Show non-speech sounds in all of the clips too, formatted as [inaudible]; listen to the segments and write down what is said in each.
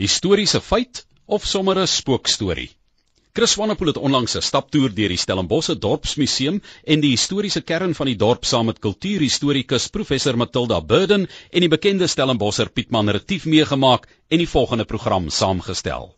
Historiese feit of sommer 'n spookstorie? Chris Swanepoel het onlangs 'n staptoer deur die Stellenbosse Dorpsmuseum en die historiese kern van die dorp saam met kultuurhistorikus professor Matilda Burden en die bekende Stellenbosser Pietman Retief meegemaak en die volgende program saamgestel.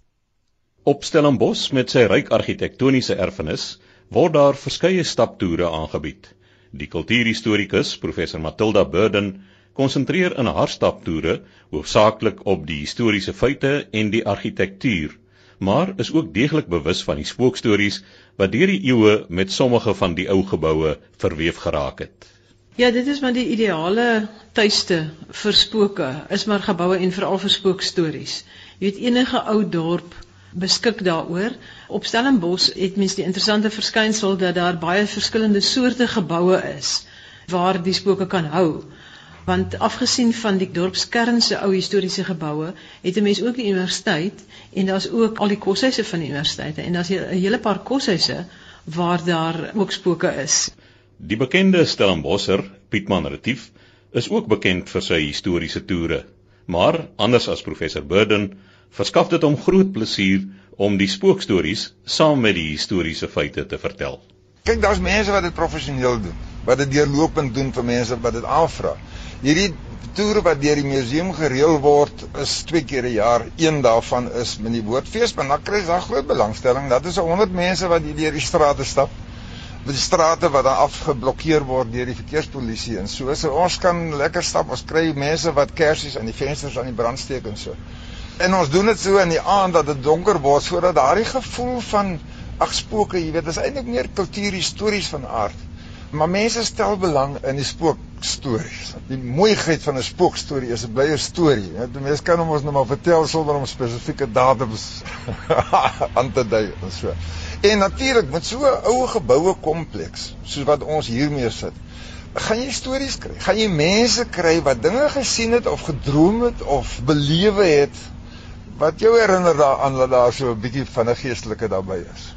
Op Stellenbos met sy ryk argitektoniese erfenis word daar verskeie staptoere aangebied. Die kultuurhistorikus professor Matilda Burden konsentreer in haar staptoere hoofsaaklik op die historiese feite en die argitektuur, maar is ook deeglik bewus van die spookstories wat deur die eeue met sommige van die ou geboue verweef geraak het. Ja, dit is maar die ideale tuiste vir spooke, is maar geboue en veral vir spookstories. Jy weet enige ou dorp beskik daaroor. Op Stellenbosch het mens die interessante verskynsel dat daar baie verskillende soorte geboue is waar die spooke kan hou want afgesien van die dorpskern se ou historiese geboue het 'n mens ook die universiteit en daar's ook al die koshuise van die universiteite en daar's 'n hele paar koshuise waar daar ook spooke is. Die bekende Stellenbosser Pietman Retief is ook bekend vir sy historiese toere, maar anders as professor Burden verskaf dit hom groot plesier om die spookstories saam met die historiese feite te vertel. Kyk, daar's mense wat dit professioneel doen, wat dit deurlopend doen vir mense wat dit aanvra. Hierdie toere wat deur die museum gereël word is twee keer 'n jaar. Een daarvan is met die woordfees, maar dan kry jy daar groot belangstelling. Dat is 100 mense wat hier deur die strate stap. Met die strate wat dan afgeblokkeer word deur die verkeerspolisie en so. So ons kan lekker stap. Ons kry mense wat kersies aan die vensters aan die brand steek en so. En ons doen dit so in die aand dat dit donker word sodat daardie gevoel van ag spooke, jy weet, is eintlik meer kultuurhistories van aard. Maar mense stel belang in die spookstories. Die mooiheid van 'n spookstorie is 'n blye storie. Die mense kan hom ons nou maar vertel sonder om spesifieke datums [laughs] aan te dui en so. En natuurlik met so 'n ou geboue kompleks soos wat ons hiermee sit, gaan jy stories kry. Gaan jy mense kry wat dinge gesien het of gedroom het of belewe het wat jou herinner daaraan dat daar so 'n bietjie van 'n geestelike daarbey is.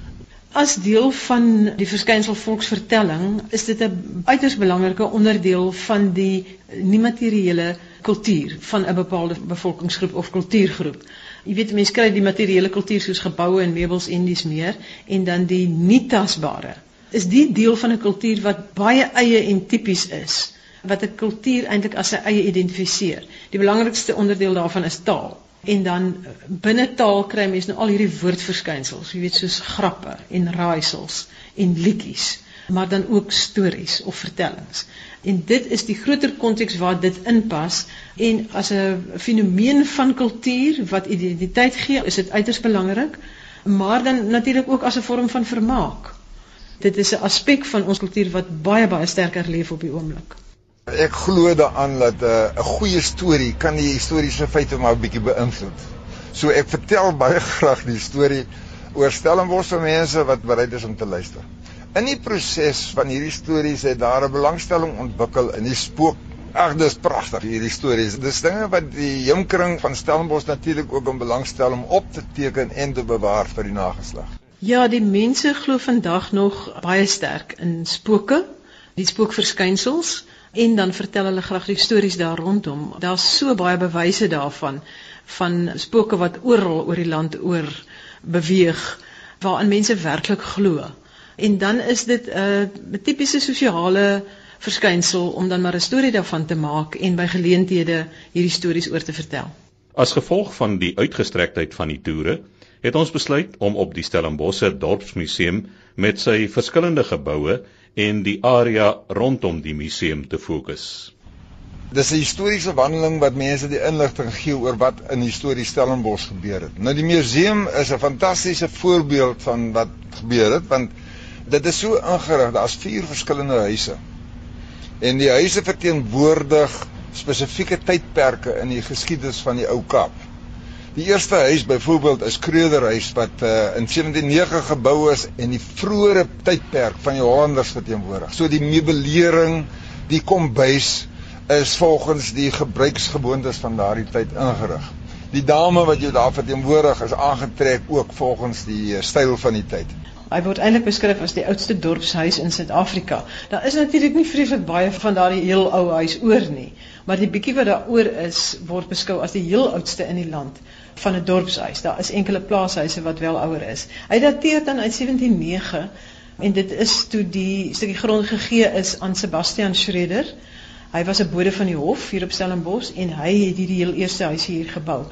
As deel van die verskynsel volksvertelling is dit 'n uiters belangrike onderdeel van die nie-materiële kultuur van 'n bepaalde bevolkingsgroep of kultuurgroep. Jy weet mense kry die materiële kultuur soos geboue en meubels en dis meer en dan die nie-tasbare. Is die deel van 'n kultuur wat baie eie en tipies is wat 'n kultuur eintlik as sy eie identifiseer. Die belangrikste onderdeel daarvan is taal en dan binne taal kry mense nou al hierdie woordverskynsels, jy weet soos grappe en raaisels en liedjies, maar dan ook stories of vertellings. En dit is die groter konteks waar dit inpas en as 'n fenomeen van kultuur wat identiteit gee, is dit uiters belangrik, maar dan natuurlik ook as 'n vorm van vermaak. Dit is 'n aspek van ons kultuur wat baie baie sterker leef op die oomblik. Ek glo daaraan dat eh, 'n uh, goeie storie kan die historiese feite maar 'n bietjie beïnvloed. So ek vertel baie [laughs] graag die storie oor Stellenbosch vir mense wat bereid is om te luister. In die proses van hierdie stories het daar 'n belangstelling ontwikkel in die spook. Ag, dis pragtig hierdie stories. Dis dinge wat die heemkring van Stellenbosch natuurlik ook om belangstel om op te teken en te bewaar vir die nageslag. Ja, die mense glo vandag nog baie sterk in spooke, die spookverskynsels en dan vertel hulle graag die stories daar rondom. Daar's so baie bewyse daarvan van spooke wat oral oor die land oor beweeg waaraan mense werklik glo. En dan is dit 'n uh, tipiese sosiale verskynsel om dan maar 'n storie daarvan te maak en by geleenthede hierdie stories oor te vertel. As gevolg van die uitgestrektheid van die toere, het ons besluit om op die Stellenbosse Dorpsmuseum met sy verskillende geboue en die area rondom die museum te fokus. Dis 'n historiese wandeling wat mense die inligting gee oor wat in histories Stellenbosch gebeur het. Nou die museum is 'n fantastiese voorbeeld van wat gebeur het want dit is so ingerig, daar's vier verskillende huise. En die huise verteenwoordig spesifieke tydperke in die geskiedenis van die ou Kaap. Die eerste huis byvoorbeeld is Kreuderhuis wat uh, in 1709 gebou is en die vroeëre tydperk van die Hollanders verteenwoordig. So die meubelering, die kombuis is volgens die gebruiksgewoontes van daardie tyd ingerig. Die dame wat jy daar verteenwoordig is aangetrek ook volgens die uh, styl van die tyd. Hy word eintlik beskryf as die oudste dorpshuis in Suid-Afrika. Daar is natuurlik nie vreeslik baie van daardie heel ou huis oor nie maar die bietjie wat daaroor is word beskou as die heel oudste in die land van 'n dorpshuis. Daar is enkele plaashuise wat wel ouer is. Hy dateer dan uit 1709 en dit is toe die stukkie grond gegee is aan Sebastian Schreder. Hy was 'n bode van die hof hier op Stellenbosch en hy het hierdie heel eerste huis hier gebou.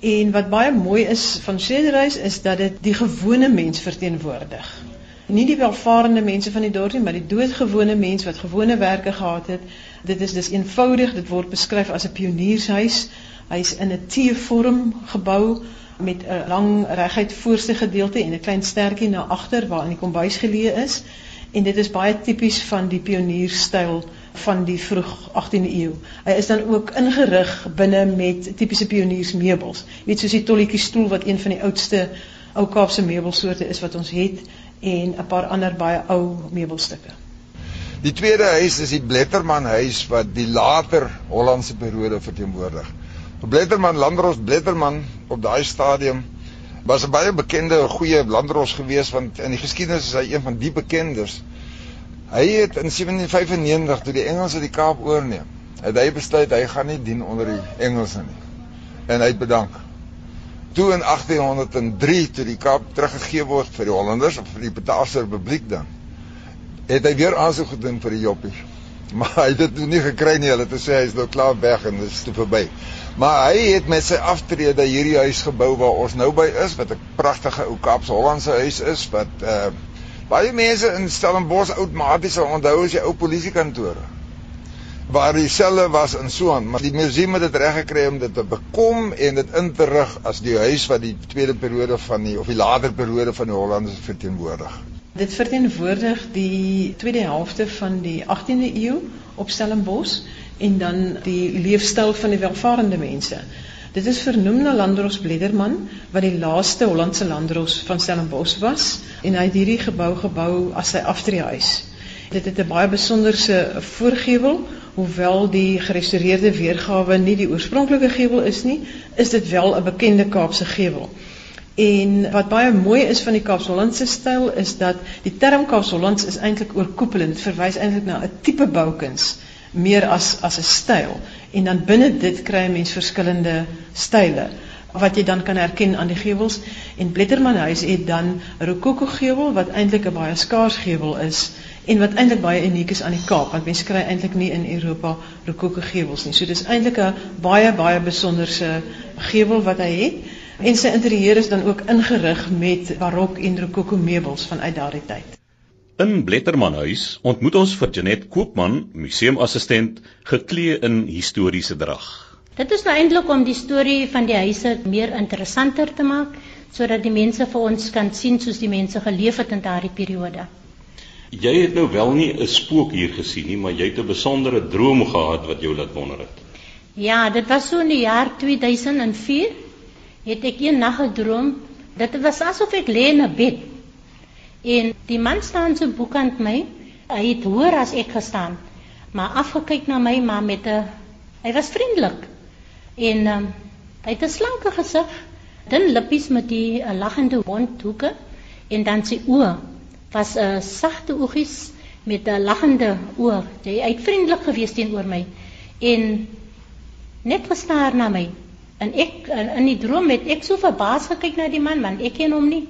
En wat baie mooi is van Schrederhuis is dat dit die gewone mens verteenwoordig. Nie die welvarende mense van die dorp nie, maar die doodgewone mens wat gewone werke gehad het. Dit is dus eenvoudig, dit word beskryf as 'n pioniershuis. Hy's in 'n T-vorm gebou met 'n lang reguit voorste gedeelte en 'n klein stertjie na agter waar in die kombuis geleë is. En dit is baie tipies van die pionierstyl van die vroeg 18de eeu. Hy is dan ook ingerig binne met tipiese pioniersmeubels. Weet soos die tolletjie stoel wat een van die oudste ou Kaapse meubelsoorte is wat ons het en 'n paar ander baie ou meubelstukke. Die tweede huis is die Bletterman huis wat die later Hollandse periode verteenwoordig. Bletterman Landros Bletterman op daai stadium was 'n baie bekende goeie landros gewees want in die geskiedenis is hy een van die bekendes. Hy het in 1795 toe die Engelse die Kaap oorneem, het hy besluit hy gaan nie dien onder die Engelse nie. En hy het bedank. Toe in 1803 toe die Kaap teruggegee word vir die Hollanders of vir die Bataafse Republiek dan, het hy weer aansoek gedoen vir die Joppie. [laughs] Maar hy het dit nie gekry nie. Hulle het gesê hy's nou klaar weg en dit is te verby. Maar hy het met sy aftrede hierdie huis gebou waar ons nou by is, wat 'n pragtige ou Kaapse Hollandse huis is wat uh Baie mense in Stellenbosch outomaties sal onthou as die ou polisiekantore waar die selle was in Suwan, maar die museum het dit reg gekry om dit te bekom en dit in te rig as die huis wat die tweede periode van die of die later periode van die Hollanders verteenwoordig. Dit verteenwoordig die tweede helfte van die 18de eeu op Stellenbosch en dan die leefstyl van die welvarende mense. Dit is vernoem na Landros Blederman wat die laaste Hollandse Landros van Stellenbosch was en hy het hierdie gebou gebou as sy aftreehuis. Dit het 'n baie voorgevel, hoewel die gerestoreerde weergawe nie die oorspronklike gevel is nie, is dit wel 'n bekende Kaapse gevel. En wat baie mooi is van die Kaapse-Hollandse is dat die term Kaapse-Hollands is eintlik oorkoepelend, verwys eintlik na 'n tipe boukuns meer as as 'n styl en dan binne dit kry 'n mens verskillende style wat jy dan kan herken aan die gevels en Bletterman huis het dan 'n rokoko gevel wat eintlik 'n baie skaars gevel is en wat eintlik baie uniek is aan die Kaap want mense kry eintlik nie in Europa rokoko gevels nie. So dis eintlik 'n baie baie besonderse gevel wat hy het en sy interieur is dan ook ingerig met barok en rokoko meubels vanuit daardie tyd. In Blettermanhuis ontmoet ons vir Janet Koopman, museumassistent, geklee in historiese drag. Dit is nou eintlik om die storie van die huise meer interessanter te maak sodat die mense vir ons kan sien soos die mense geleef het in daardie periode. Jy het nou wel nie 'n spook hier gesien nie, maar jy het 'n besondere droom gehad wat jou laat wonder het. Ja, dit was so in die jaar 2004 het ek een nag gedroom. Dit was asof ek lê in 'n bed En die man staan so boekant my. Hy het hoor as ek gestaan, maar afgekyk na my maar met 'n hy was vriendelik. En um, hy het 'n slanke gesig, dun lippies met die uh, lagende mondhoeke en dan sy oë was 'n uh, sagte oogies met 'n lagende oë. Hy het vriendelik gewees teenoor my en net gestaar na my. En ek in die droom het ek so verbaas gekyk na die man want ek ken hom nie.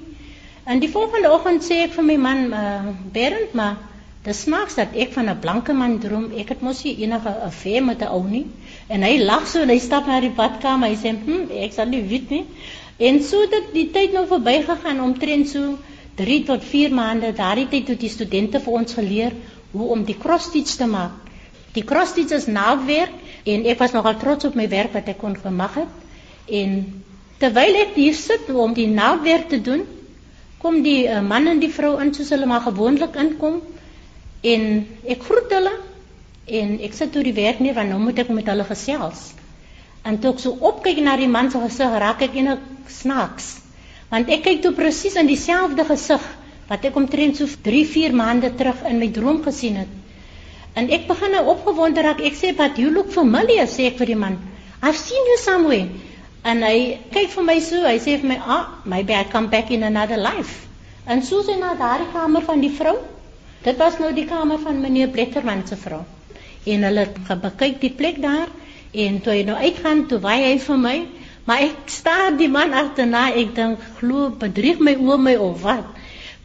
En die volgende oggend sê ek vir my man, uh, Berend, maar dit smaaks dat ek van 'n blanke man droom. Ek het mos nie enige affaire met 'n ou nie. En hy lag so en hy stap na die badkamer. Hy sê, "Hm, ek sal nie weet nie." En so het die tyd nou verbygegaan omtrent so 3 tot 4 maande. Daardie tyd het die studente vir ons geleer hoe om die cross stitch te maak. Die cross stitch is naaldwerk en ek was nogal trots op my werk wat ek kon gemaak het. En terwyl ek hier sit om die naaldwerk te doen, kom die uh, man en die vrou in soos hulle maar gewoonlik inkom en ek groet hulle en ek sit toe die werk nie want nou moet ek met hulle gesels. En toe ek so opkyk na die man se gesig, raak ek enig snaaks. Want ek kyk toe presies in dieselfde gesig wat ek omtrent so 3-4 maande terug in my droom gesien het. En ek begin nou opgewonde raak. Ek sê, "But you look familiar," sê ek vir die man. "I've seen you somewhere." En hy kyk vir my so, hy sê vir my, "Ah, maybe I come back in another life." En so sien na daardie kamer van die vrou. Dit was nou die kamer van meneer Bletterman se vrou. En hulle het bekyk die plek daar En toe hy nou uitgaan, toe waai hy vir my, maar ek staar die man agterna. Ek dink glo bedrieg my oom my of wat?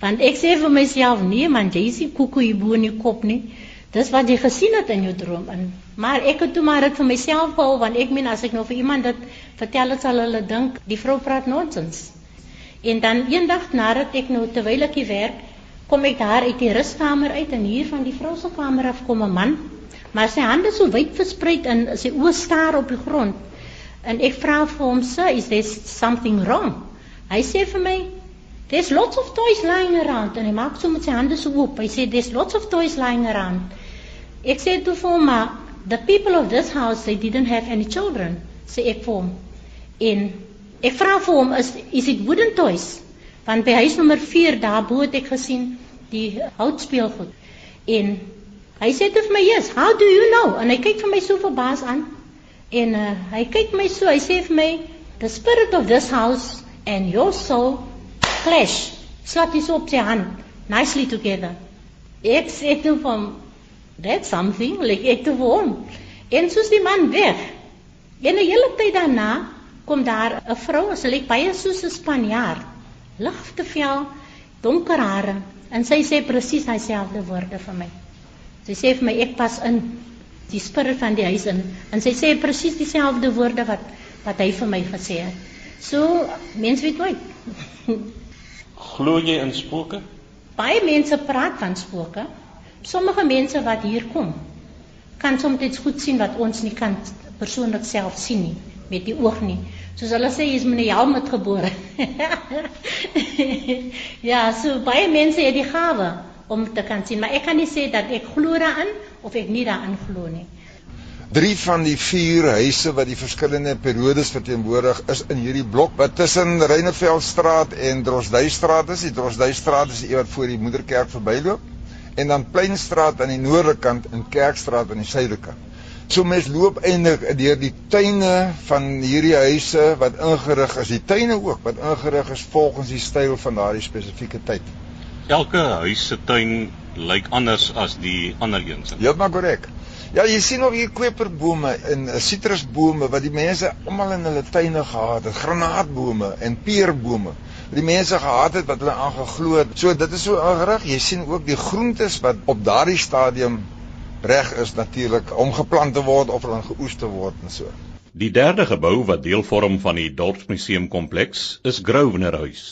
Want ek sê vir myself, nee man, jy is nie koekoe hier bo in die kop nie. Dis wat jy gesien het in jou droom in. Maar ek het toe maar dit vir myself gehou want ek meen as ek nou vir iemand dit vertel, het sal hulle dink die vrou praat nonsens. En dan eendag nadat ek nou terwyl ek hier werk, kom ek daar uit die ruskamer uit en hier van die vrou se kamer af kom 'n man, maar sy hande so wyd verspreid en sy oë staar op die grond. En ek vra vir hom, "Sir, is there something wrong?" Hy sê vir my, "There's lots of toys lying around." En hy maak so met sy hande so oop. Hy sê, "There's lots of toys lying around." Ek sê toe vir hom, "The people of this house, they didn't have any children." Sê ek vir hom. En ek vra vir hom, "Is is it wooden toys?" Want by huis nommer 4 daarbo het ek gesien die houtspeelgoed. En hy sê vir my, "Yes, how do you know?" En hy kyk vir my so verbaas aan. En uh, hy kyk my so, hy sê vir my, "The spirit of this house and your soul clash." Slap hy so op sy hand, nicely together. Ek sê toe vir hom, "That's something," like ek vir hom. En soos die man weg. En 'n hele tyd daarna kom daar 'n vrou, sy lyk baie soos 'n Spanjaard. Ligte vel, donker hare, en sy sê presies dieselfde woorde vir my. Sy sê vir my ek pas in die spirit van die huis in en sy sê presies dieselfde woorde wat wat hy vir my gesê het. So mense weet nooit. Glo jy in spooke? Baie mense praat van spooke. Sommige mense wat hier kom kan soms goed sien wat ons nie kan persoonlik self sien nie met die oog nie. Soos hulle sê jy's met 'n helm gebore. [laughs] ja, so baie mense het die gawe om te kan sien, maar ek kan nie sê dat ek glo daarin of ek nie daarin glo nie. Drie van die vier huise wat die verskillende periodes verteenwoordig is in hierdie blok wat tussen Reineveldstraat en Drosduistraat is. Die Drosduistraat is die een wat voor die Moederkerk verbyloop en dan Pleinstraat aan die noordelike kant en Kerkstraat aan die suidelike kant. So mens loop eintlik deur die tuine van hierdie huise wat ingerig is. Die tuine ook wat ingerig is volgens die styl van daardie spesifieke tyd. Elke huis se tuin lyk anders as die ander een se. Heeltemal korrek. Ja, jy sien nog hier kweperbome en sitrusbome wat die mense almal in hulle tuine gehad het, granaatbome en peerbome. Die mense gehad het wat hulle aangeglo het. So dit is so ingerig. Jy sien ook die groentes wat op daardie stadium reg is natuurlik om geplant te word of dan geoes te word en so. Die derde gebou wat deel vorm van die Dorpsmuseum kompleks is Grosvenor Huis.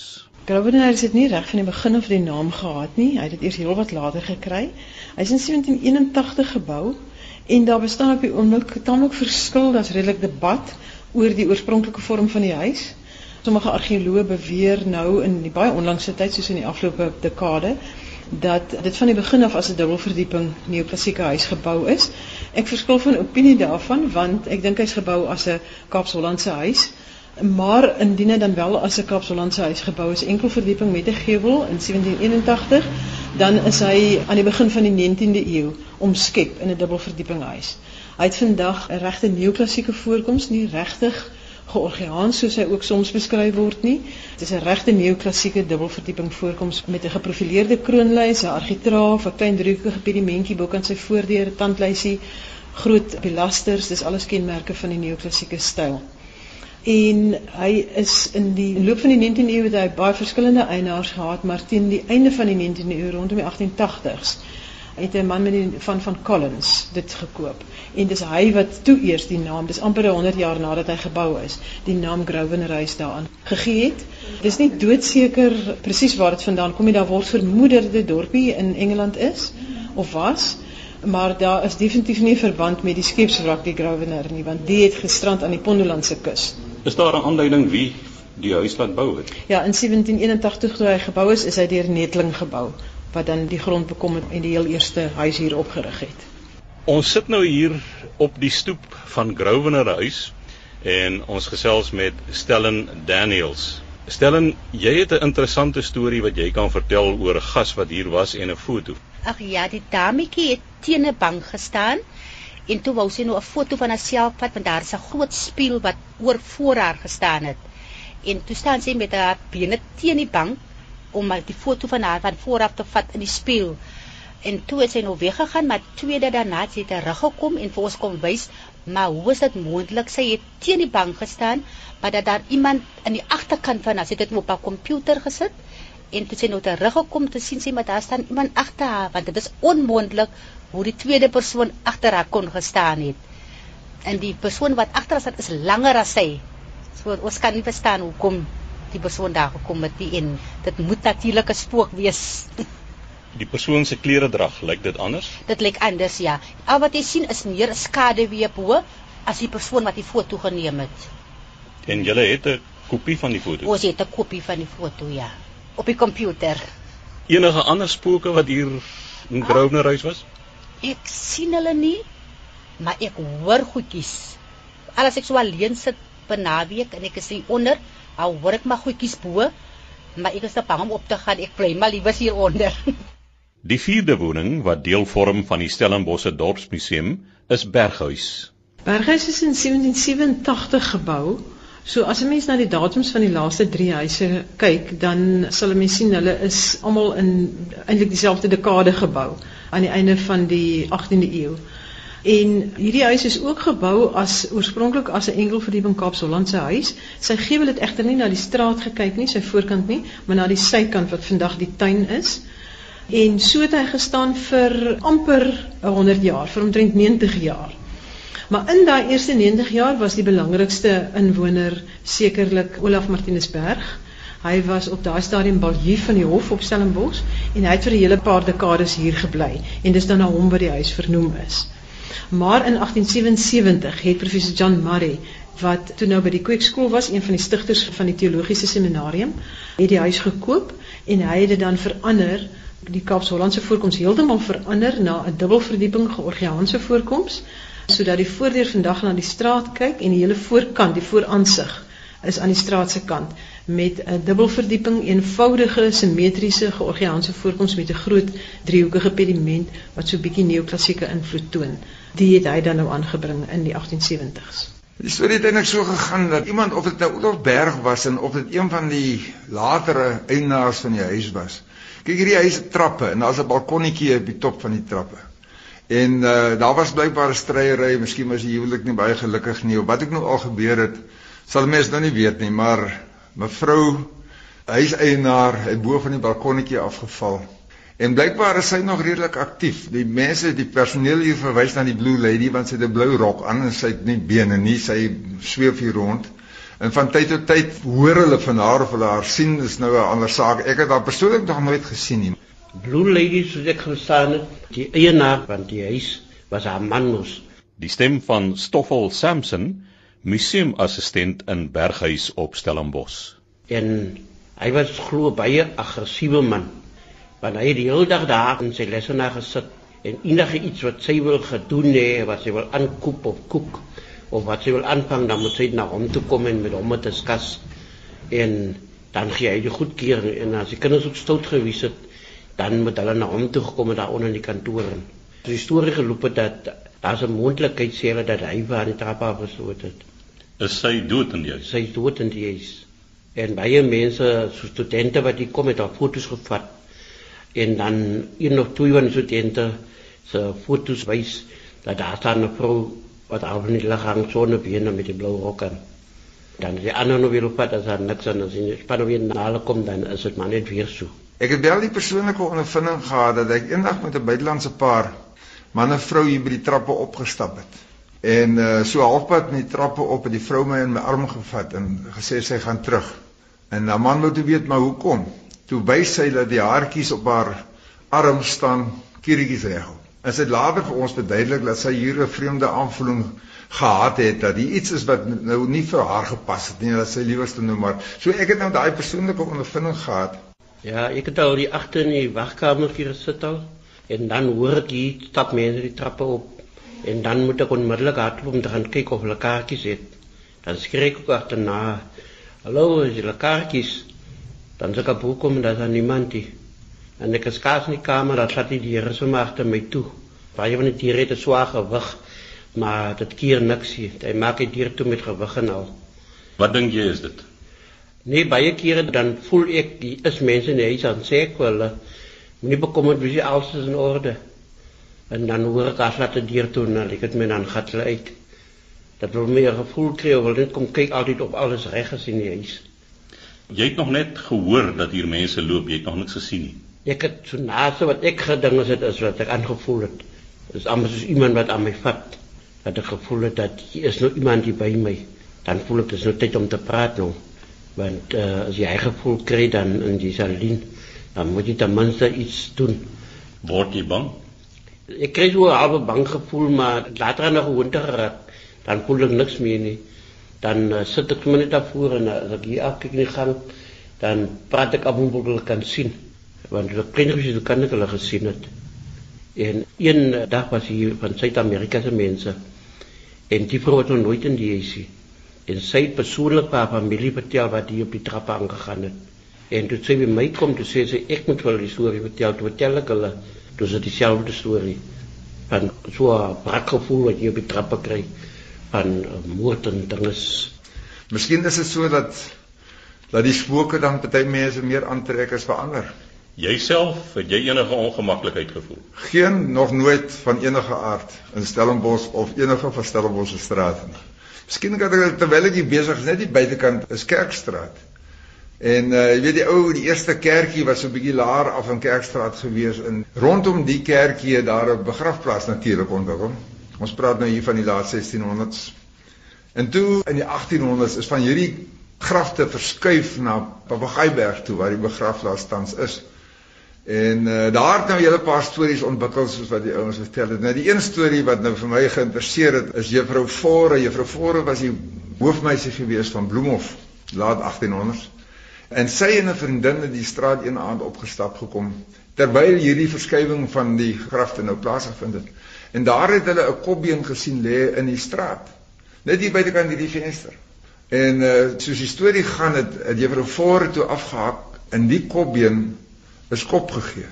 Grosvenor het dit nie reg van die begin af die naam gehad nie. Hy het dit eers heelwat later gekry. Hy is in 1781 gebou En daar bestaan op die oomblik tamelik verskil, daar's redelik debat oor die oorspronklike vorm van die huis. Sommige argeoloë beweer nou in die baie onlangse tyd soos in die afgelope dekade dat dit van die begin af as 'n dubbelverdieping neoklassieke huis gebou is. Ek verskil van opinie daarvan want ek dink hy's gebou as 'n Kaapse-Hollandse huis. Maar indien dit dan wel as 'n Kaapse-Hollandse huis gebou is, enkel verdieping met 'n gevel in 1781, dan is hy aan die begin van die 19de eeu omskep in 'n dubbelverdieping huis. Hy het vandag 'n regte neoklassieke voorkoms, nie regtig georgiaans soos hy ook soms beskryf word nie. Dit is 'n regte neoklassieke dubbelverdieping voorkoms met 'n geprofileerde kroonlys, 'n argitraaf, 'n klein driehoekige pedimentjie bo kan sy voordeur, 'n tandlysie, groot pilasters, dis alles kenmerke van die neoklassieke styl en hy is in die loop van die 19de eeu het hy baie verskillende eienaars gehad maar teen die einde van die 19de eeu rondom die 1880s het 'n man met die van van Collins dit gekoop. En dis hy wat toe eers die naam dis amper 100 jaar nadat hy gebou is die naam Grosvenor House daaraan gegee het. Dis nie doodseker presies waar dit vandaan kom nie. Daar word vermoed dat dit 'n dorpie in Engeland is of was maar daar is definitief nie verband met die skepswrak die Grosvenor nie want die het gestrand aan die Pondolandse kus. Is daar 'n aanduiding wie die huis laat bou het? Ja, in 1781 toe hy gebou is, is hy deur Netling gebou wat dan die grond bekom het en die heel eerste huis hier opgerig het. Ons sit nou hier op die stoep van Grosvenor huis en ons gesels met Stellen Daniels. Stellen, jy het 'n interessante storie wat jy kan vertel oor 'n gas wat hier was en 'n foto. Ag ja, die dametjie het teen 'n bank gestaan En toe wou sy nou 'n foto van haarself vat want daar is 'n groot spieël wat oor voor haar gestaan het. En toe staan sy met haar bene teen die bank om die foto van haar van vooraf te vat in die spieël. En toe het sy nou weggegaan, maar tweede daarna het sy teruggekom en vir ons kom wys Maar hoe is dit moontlik sy het teen die bank gestaan, maar dat daar iemand aan die agterkant van haar sit het op haar komputer gesit en toe sy nou teruggekom te sien sy maar daar staan iemand agter haar want dit is onmoontlik hoe die tweede persoon agter haar kon gestaan het. En die persoon wat agter haar sit is langer as sy. So ons kan nie verstaan hoekom die persoon daar gekom het nie en dit moet natuurlik 'n spook wees. [laughs] Die persoon se klere drag, lyk dit anders? dit lyk anders ja. Al wat jy sien is meer skaduwee bo as die persoon wat die foto geneem het. En jy het 'n kopie van die foto. Ons het 'n kopie van die foto ja op die komputer. Enige ander spooke wat hier in Grosvenor huis was? Ek sien hulle nie, maar ek hoor goedjies. Alles ek so alleen sit per naweek en ek is hier onder, al hoor ek maar goedjies bo, maar ek is te bang om op te gaan. Ek bly maar liewer hier onder. [laughs] Die vierde woning wat deel vorm van die Stellenbosse Dorpsmuseum is Berghuis. Berghuis is in 1787 gebou. So as 'n mens na die datums van die laaste 3 huise kyk, dan sal 'n mens sien hulle is almal in eintlik dieselfde dekade gebou aan die einde van die 18de eeu. En hierdie huis is ook gebou as oorspronklik as 'n enkelverdieping Kaapse-Hollandse huis. Sy gevel het egter nie na die straat gekyk nie, sy voorkant nie, maar na die sykant wat vandag die tuin is. En so het hy gestaan vir amper 100 jaar, vir omtrent 90 jaar. Maar in daai eerste 90 jaar was die belangrikste inwoner sekerlik Olaf Martinus Berg. Hy was op daai stadium balie van die hof op Stellenbosch en hy het vir 'n hele paar dekades hier gebly en dis dan na hom wat die huis vernoem is. Maar in 1877 het professor John Murray wat toe nou by die Kweekskool was, een van die stigters van die teologiese seminarium, het die huis gekoop en hy het dit dan verander die Kaapse-Hollandse voorkoms heeltemal verander na 'n dubbelverdieping georgiaanse voorkoms sodat die voordeur vandag na die straat kyk en die hele voorkant, die vooraansig is aan die straat se kant met 'n dubbelverdieping, eenvoudige simmetriese georgiaanse voorkoms met 'n groot driehoekige pediment wat so 'n bietjie neoklassieke invloed toon. Die het hy dan nou aangebring in die 1870s. Die storie het eintlik so gegaan dat iemand of dit nou Oudolf Berg was en of dit een van die latere eienaars van die huis was. Kyk hierdie huis het trappe en daar's 'n balkonnetjie op die top van die trappe. En uh, daar was blykbaar 'n stryery, miskien was die huwelik nie baie gelukkig nie of wat ek nou al gebeur het, sal mense nou nie weet nie, maar mevrou huiseienaar het bo van die balkonnetjie afgeval. En blykbaar is sy nog redelik aktief. Die mense, die personeel hier verwys na die Blue Lady want sy het 'n blou rok aan en sy het nie bene nie, sy sweef hier rond. En van tyd tot tyd hoor hulle van haar of hulle haar sien, is nou 'n ander saak. Ek het haar persoonlik nog nooit gesien nie. Blue Lady soos ek gestaan het, die eienaar van die huis was haar man mos. Die stem van Stoffel Sampson, museumassistent in Berghuis op Stellenbosch. En hy was glo baie aggressiewe man. Want hy het die hele dag daar in sy lesenaar gesit en enige iets wat sy wil gedoen hê, wat sy wil aankoop of koek of wat sy wil aanvang, dan moet sy na hom toe kom en met hom te diskus. En dan gee hy die goedkeuring en as die kinders ook stout gewees het, dan moet hulle na hom toe gekom en daar onder in die kantoor. So die storie geloop het dat daar's 'n moontlikheid sê hulle dat hy waar die trap af gestoot het. Is sy dood in die huis? Sy is dood in die huis. En baie mense, so studente wat hier kom het al foto's gevat. En dan een of twee van die studente se foto's wys dat daar staan 'n vrou wat al in die liggaam sonder bene met die blou rok aan. Dan die ander nou weer op pad as daar niks aan is. En span weer na hulle kom dan is dit maar net weer so. Ek het wel die persoonlike ondervinding gehad dat ek eendag met 'n buitelandse paar man en vrou hier by die trappe opgestap het. En uh so halfpad met die trappe op het die vrou my in my arm gevat en gesê sy gaan terug. En die man toe weet maar hoekom. Toe wys sy dat die haartjies op haar arm staan kiertjies regop. En sy het later vir ons verduidelik dat sy hier 'n vreemde aanvoeling gehad het dat hier iets is wat nou nie vir haar gepas het nie, dat sy liewerste nou maar. So ek het nou daai persoonlike ondervinding gehad Ja, ek het al die agter in die wagkamer gesit al en dan hoor ek die stap mense die trappe op en dan moet ek onmiddellik hardloop om te gaan kyk of hulle kaartjies het. Dan skrik ek agterna. Hallo, is julle kaartjies? Dan sê ek op hoekom dat daar niemand is. En ek skaars in die kamer, dan slaat die diere so maar agter my toe. Baie van die diere het 'n swaar gewig, maar dit keer niks nie. Hy maak die dier toe met gewig en al. Wat dink jy is dit? Nee, baie kere dan voel ek die is mense in die huis aan sê ek wel moenie bekommerd wees alles is in orde. En dan hoor ek as laat die deur toe en ek het my dan gat uit. Dat wil meer gevoel kry wil net kom kyk altyd op alles reg is in die huis. Jy het nog net gehoor dat hier mense loop, jy het nog niks gesien nie. Ek het so naaste wat ek gedink het is wat ek aangevoel het. Dit is amper soos iemand wat aan my vat. Dat ek gevoel het dat hier is nou iemand hier by my. Dan voel ek dis nou tyd om te praat nou. Want uh, as jy hy gevoel kry dan in die salin, dan moet jy ten minste iets doen. Word jy bang? Ek kry so 'n halwe bang gevoel, maar later aan 'n gewoonte geraak, dan voel ek niks meer nie. Dan uh, sit ek net daarvoor en uh, as ek hier afkyk in die gang, dan praat ek af hoe ek hulle kan sien. Want die kinders kan ek hulle gesien het. En een uh, dag was hier van Suid-Amerika se mense. En die vrou het nog nooit in die huis nie. En sy persoonlik haar familie vertel wat hier op die trappe aangegaan het. En toe sy by my kom, toe sê sy ek moet wel die storie vertel, toe vertel ek hulle het dieselfde storie van so 'n brakgevoel wat jy op die trappe kry van uh, moord en dinges. Miskien is dit so dat dat die spooke dan party mense meer aantrek as vir ander. Jouself het jy enige ongemaklikheid gevoel? Geen nog nooit van enige aard in Stellenbosch of enige van Stellenbosch se strate nie. Miskien kan ek terwyl ek besig is net die buitekant is Kerkstraat. En uh jy weet die ou die eerste kerkie was so 'n bietjie laer af in Kerkstraat gewees en rondom die kerkie daar 'n begrafplaas natuurlik ontwikkel. Ons praat nou hier van die laat 1600s. En toe in die 1800s is van hierdie grafte verskuif na Papagaiberg toe waar die begrafplaas tans is. En uh daar het nou 'n hele paar stories ontwikkel soos wat die ouens vertel het. Nou die een storie wat nou vir my geïnteresseer het is Juffrou Vore. Juffrou Vore was die hoofmeisie gewees van Bloemhof laat 1800s. En sy en 'n vriendin het die straat een aand opgestap gekom terwyl hierdie verskywing van die grafte nou plaasgevind het. En daar het hulle 'n kopbeen gesien lê in die straat. Net hier buitekant hierdie venster. En uh soos die storie gaan het, het juffrou voor toe afgehak en die kopbeen is kop gegee.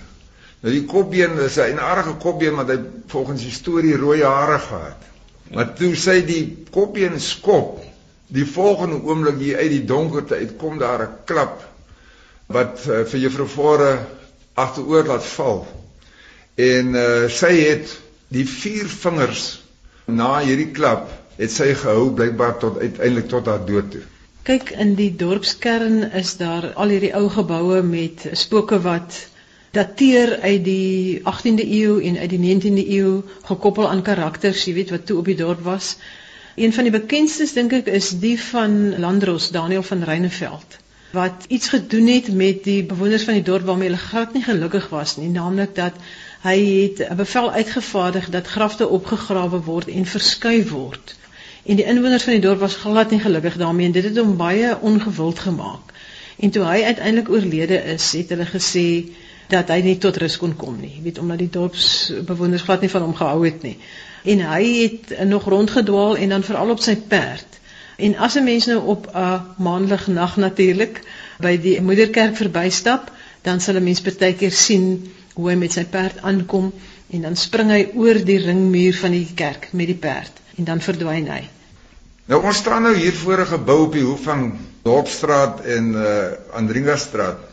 Nou die kopbeen is 'n aardige kopbeen want hy volgens die storie rooi hare gehad. Maar toe sy die kopbeen skop Die volgende oomblik hier uit die donkerte uitkom daar 'n klap wat uh, vir juffrou Vore agteroor laat val. En uh, sy het die vier vingers na hierdie klap het sy gehou blykbaar tot uiteindelik tot haar dood toe. Kyk in die dorpskern is daar al hierdie ou geboue met spooke wat dateer uit die 18de eeu en uit die 19de eeu gekoppel aan karakters, jy weet wat toe op die dorp was. Een van die bekendstes dink ek is die van Landros Daniel van Reyneveld wat iets gedoen het met die bewoners van die dorp waarmee hulle glad nie gelukkig was nie, naamlik dat hy het 'n bevel uitgevaardig dat grafte opgegrawe word en verskuif word. En die inwoners van die dorp was glad nie gelukkig daarmee en dit het hom baie ongewild gemaak. En toe hy uiteindelik oorlede is, het hulle gesê dat hy nie tot rus kon kom nie, weet omdat die dorpsbewoners glad nie van hom gehou het nie en hy het nog rondgedwaal en dan veral op sy perd. En as 'n mens nou op 'n maandag nag natuurlik by die moederkerk verbystap, dan sal 'n mens partykeer sien hoe hy met sy perd aankom en dan spring hy oor die ringmuur van die kerk met die perd en dan verdwyn hy. Nou ons staan nou hier voor 'n gebou op die hoek van Dorpstraat en uh Andringastraat.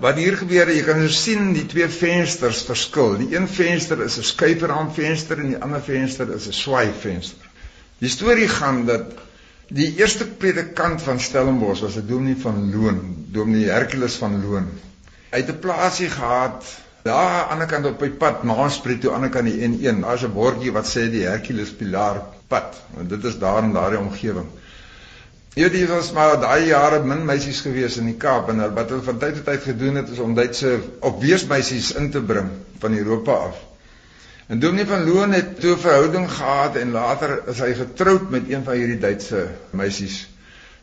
Wat hier gebeur, jy kan nou sien die twee vensters verskil. Die een venster is 'n skuiperraamvenster en die ander venster is 'n swaai venster. Die storie gaan dat die eerste predikant van Stellenbosch was 'n dominee van Loon, dominee Hercules van Loon. Hy het 'n plaasie gehad daar aan die ander kant op die pad Maaspreek toe aan die ander kant die N1. Daar's 'n bordjie wat sê die Hercules Pilaar pad. En dit is daar in daardie omgewing. Ja, dit was maar daai jare min meisies gewees in die Kaap en wat hulle van tyd tot tyd gedoen het is om Duitse opweesmeisies in te bring van Europa af. En Dominee van Loon het toe 'n verhouding gehad en later is hy getroud met een van hierdie Duitse meisies.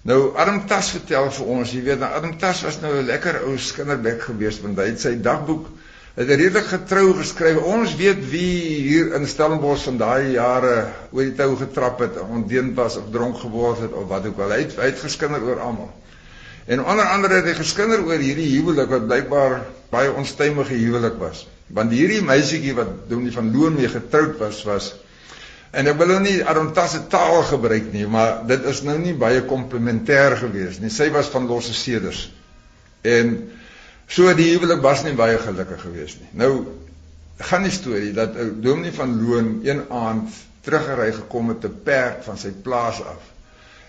Nou Adam Tas vertel vir ons, jy weet, nou Adam Tas was nou 'n lekker ou skinderbek geweest want hy het sy dagboek het redelik getrou geskryf. Ons weet wie hier in Stellenbosch van daai jare oor die tou getrap het, ondeend was of dronk geword het of wat ook al. Hy het, hy het geskinder oor almal. En onder andere het hy geskinder oor hierdie huwelik wat blykbaar baie onstuimige huwelik was. Want hierdie meisietjie wat Dominee van Loon mee getroud was, was en ek wil nou nie arontasse taal gebruik nie, maar dit is nou nie baie komplementêr geweest nie. Sy was van losse seders. En So die huwelik was nie baie gelukkig geweest nie. Nou gaan die storie dat ou Dominee van Loon een aand teruggery gekom met 'n perd van sy plaas af.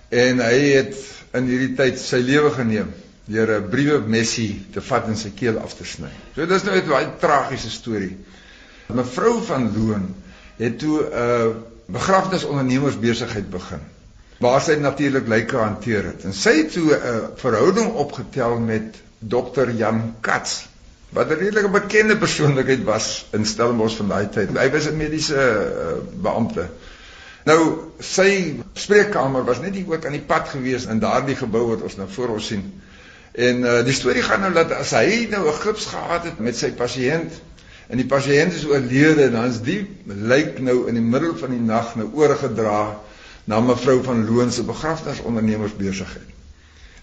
En hy het in hierdie tyd sy lewe geneem deur 'n briewe messie te vat en sy keel af te sny. So dis nou 'n baie tragiese storie. Mevrou van Loon het toe 'n uh, begrafnisondernemers besigheid begin waar sy natuurlik lyke hanteer het. En sy het toe 'n uh, verhouding opgetel met dokter Jan Kats wat 'n redelike bekende persoonlikheid was in Stellenbosch van daai tyd. Hy was 'n mediese uh, beampte. Nou sy spreekkamer was net hier ook aan die pad gewees in daardie gebou wat ons nou voor ons sien. En uh, die storie gaan nou dat as hy nou 'n gips gehad het met sy pasiënt en die pasiënt is oorlede, dan is die lijk nou in die middel van die nag nou oorgedra na mevrou van Loon se begrafnisondernemers besigheid.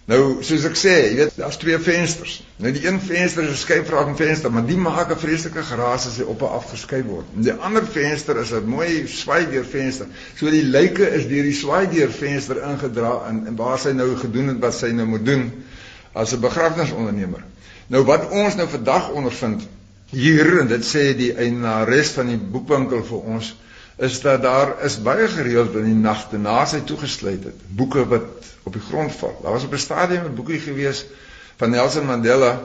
Nou, soos ek sê, jy weet, daar's twee vensters. Nou die een venster is 'n skyfraak venster, maar die maak 'n vreeslike geraas as hy op en af geskei word. En die ander venster is 'n mooi swaaideur venster. So die lyke is deur die swaaideur venster ingedra en, en waar sy nou gedoen het wat sy nou moet doen as 'n begrafnisondernemer. Nou wat ons nou vandag ondervind hier en dit sê die eienares van die boekwinkel vir ons is dat daar is baie gereeld in die nagte na sy toegesluit het boeke wat op die grond val. Daar was op 'n stadium 'n boekie gewees van Nelson Mandela,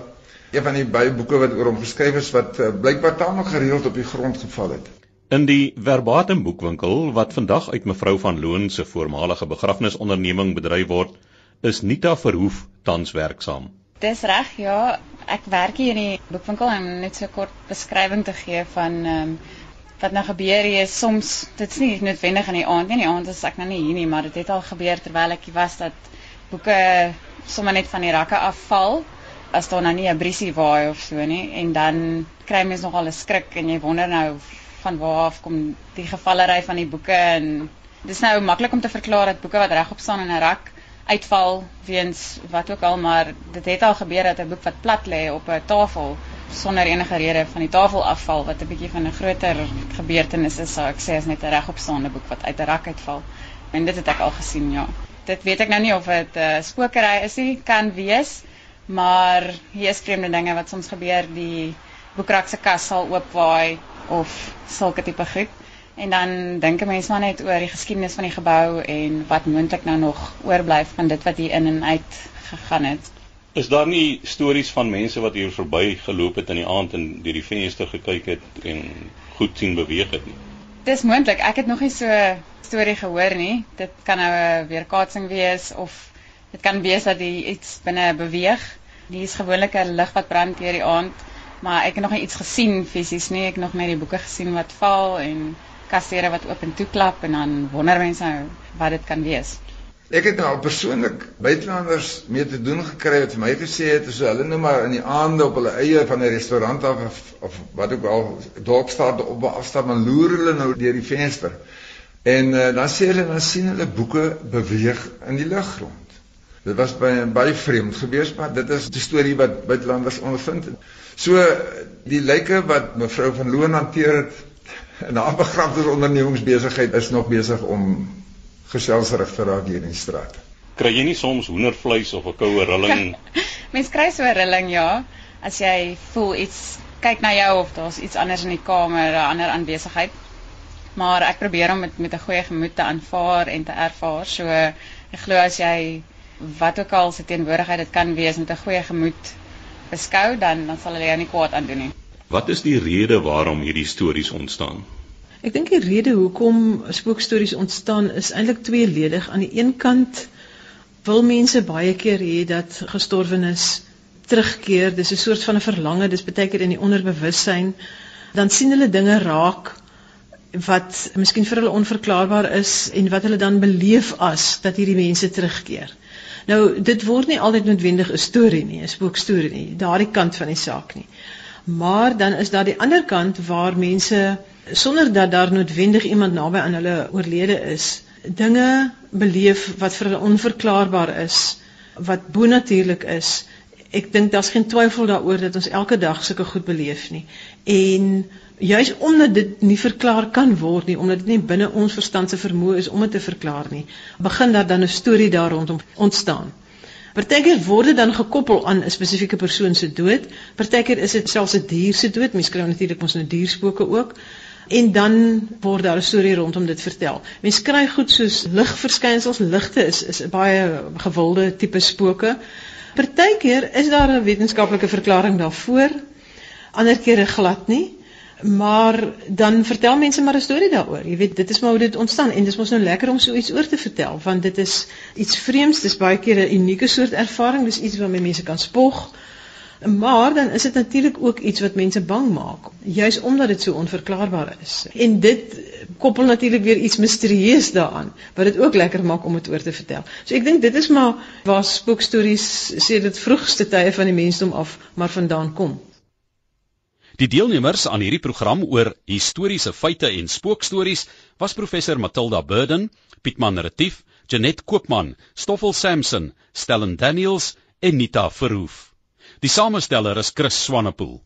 een van die baie boeke wat oor hom geskryf is wat uh, blykbaar tamelik gereeld op die grond geval het. In die Verbatim boekwinkel wat vandag uit mevrou van Loon se voormalige begrafnisonderneming bedryf word, is Nita Verhoef tans werksaam. Dis reg, ja, ek werk hier in die boekwinkel en net so kort beskrywing te gee van ehm um, wat nou gebeur hier is soms dit's nie noodwendig in die aand nie, in die aand is ek nou nie hier nie, maar dit het al gebeur terwyl ek hier was dat boeke sommer net van die rakke afval as daar nou nie 'n briesie waai of so nie en dan kry mens nogal 'n skrik en jy wonder nou van waar af kom die gevallery van die boeke en dis nou maklik om te verklaar dat boeke wat regop staan in 'n rak uitval weens wat ook al maar dit het al gebeur dat 'n boek wat plat lê op 'n tafel sonder enige rede van die tafel afval wat 'n bietjie van 'n groter gebeurtenis is, sou ek sê is net 'n regopstaande boek wat uit 'n rak uitval. En dit het ek al gesien, ja. Dit weet ek nou nie of dit 'n uh, spokery is nie, kan wees, maar hier is vreemde dinge wat soms gebeur, die boekrak se kas sal oopwaai of sulke tipe goed. En dan dink 'n mens maar net oor die geskiedenis van die gebou en wat moontlik nou nog oorbly van dit wat hier in en uit gegaan het. Is daar nie stories van mense wat hier verby geloop het in die aand en deur die venster gekyk het en goed sien beweeg het nie? Dis moontlik. Ek het nog nie so 'n storie gehoor nie. Dit kan nou 'n weerkaatsing wees of dit kan wees dat iets binne beweeg. Hier is gewoonlik 'n lig wat brand deur die aand, maar ek het nog nie iets gesien fisies nie. Ek het nog net die boeke gesien wat val en kassere wat oop en toe klap en dan wonder mense nou wat dit kan wees. Ek het nou persoonlik buitelanders mee te doen gekry wat vir my gesê het so hulle nou maar in die aande op hulle eie van 'n restaurant af of, of wat ook al dalk staan op 'n afstand maar loer hulle nou deur die venster. En uh, dan sê hulle dan sien hulle boeke beweeg in die lug rond. Dit was baie baie vreemd geweest maar dit is die storie wat buitelanders ondervind het. So die lyke wat mevrou van Loon hanteer het [laughs] in haar begrafnisondernemingsbesigheid is nog besig om geselsrig te raak hier in die straat. Kry jy nie soms hoendervleis of 'n koue rilling? [laughs] Mens kry so 'n rilling ja, as jy voel iets kyk na jou of daar's iets anders in die kamer, 'n ander aanwesigheid. Maar ek probeer om dit met 'n goeie gemoed te aanvaar en te ervaar. So ek glo as jy wat ook al se teenwoordigheid dit kan wees met 'n goeie gemoed beskou, dan dan sal hulle jou nie kwaad aandoen nie. Wat is die rede waarom hierdie stories ontstaan? Ek dink die rede hoekom spookstories ontstaan is eintlik tweeledig. Aan die een kant wil mense baie keer hê dat gestorwenes terugkeer. Dis 'n soort van 'n verlange, dis baie keer in die onderbewussyn. Dan sien hulle dinge raak wat miskien vir hulle onverklaarbaar is en wat hulle dan beleef as dat hierdie mense terugkeer. Nou dit word nie altyd noodwendig 'n storie nie, 'n spookstorie nie, daardie kant van die saak nie. Maar dan is daar die ander kant waar mense sonder dat daar noodwendig iemand naby aan hulle oorlede is, dinge beleef wat vir hulle onverklaarbaar is, wat bonatuurlik is. Ek dink daar's geen twyfel daaroor dat ons elke dag sulke goed beleef nie. En juis omdat dit nie verklaar kan word nie, omdat dit nie binne ons verstand se vermoë is om dit te verklaar nie, begin daar dan 'n storie daar rondom ontstaan. Partykeer word dit dan gekoppel aan 'n spesifieke persoon se dood. Partykeer is dit selfs 'n dier se dood. Mens kry natuurlik ons nou dierspoke ook en dan word daar 'n storie rondom dit vertel. Mens kry goed soos ligverskynsels, ligte is is baie gewilde tipe spooke. Partykeer is daar 'n wetenskaplike verklaring daarvoor, ander kere glad nie. Maar dan vertel mense maar 'n storie daaroor. Jy weet, dit is maar hoe dit ontstaan en dit is mos nou lekker om so iets oor te vertel want dit is iets vreemds, dis baie keer 'n unieke soort ervaring, dis iets waarmee mense kan spog. Maar dan is dit natuurlik ook iets wat mense bang maak, juis omdat dit so onverklaarbaar is. En dit koppel natuurlik weer iets misterieus daaraan wat dit ook lekker maak om dit oor te vertel. So ek dink dit is maar waar spookstories sê dit vroegste tye van die mensdom af maar vandaan kom. Die deelnemers aan hierdie program oor historiese feite en spookstories was professor Matilda Burden, Pietman Retief, Janet Koopman, Stoffel Sampson, Stellan Daniels en Nita Verhoef. Die samesteller is Chris Swanepoel.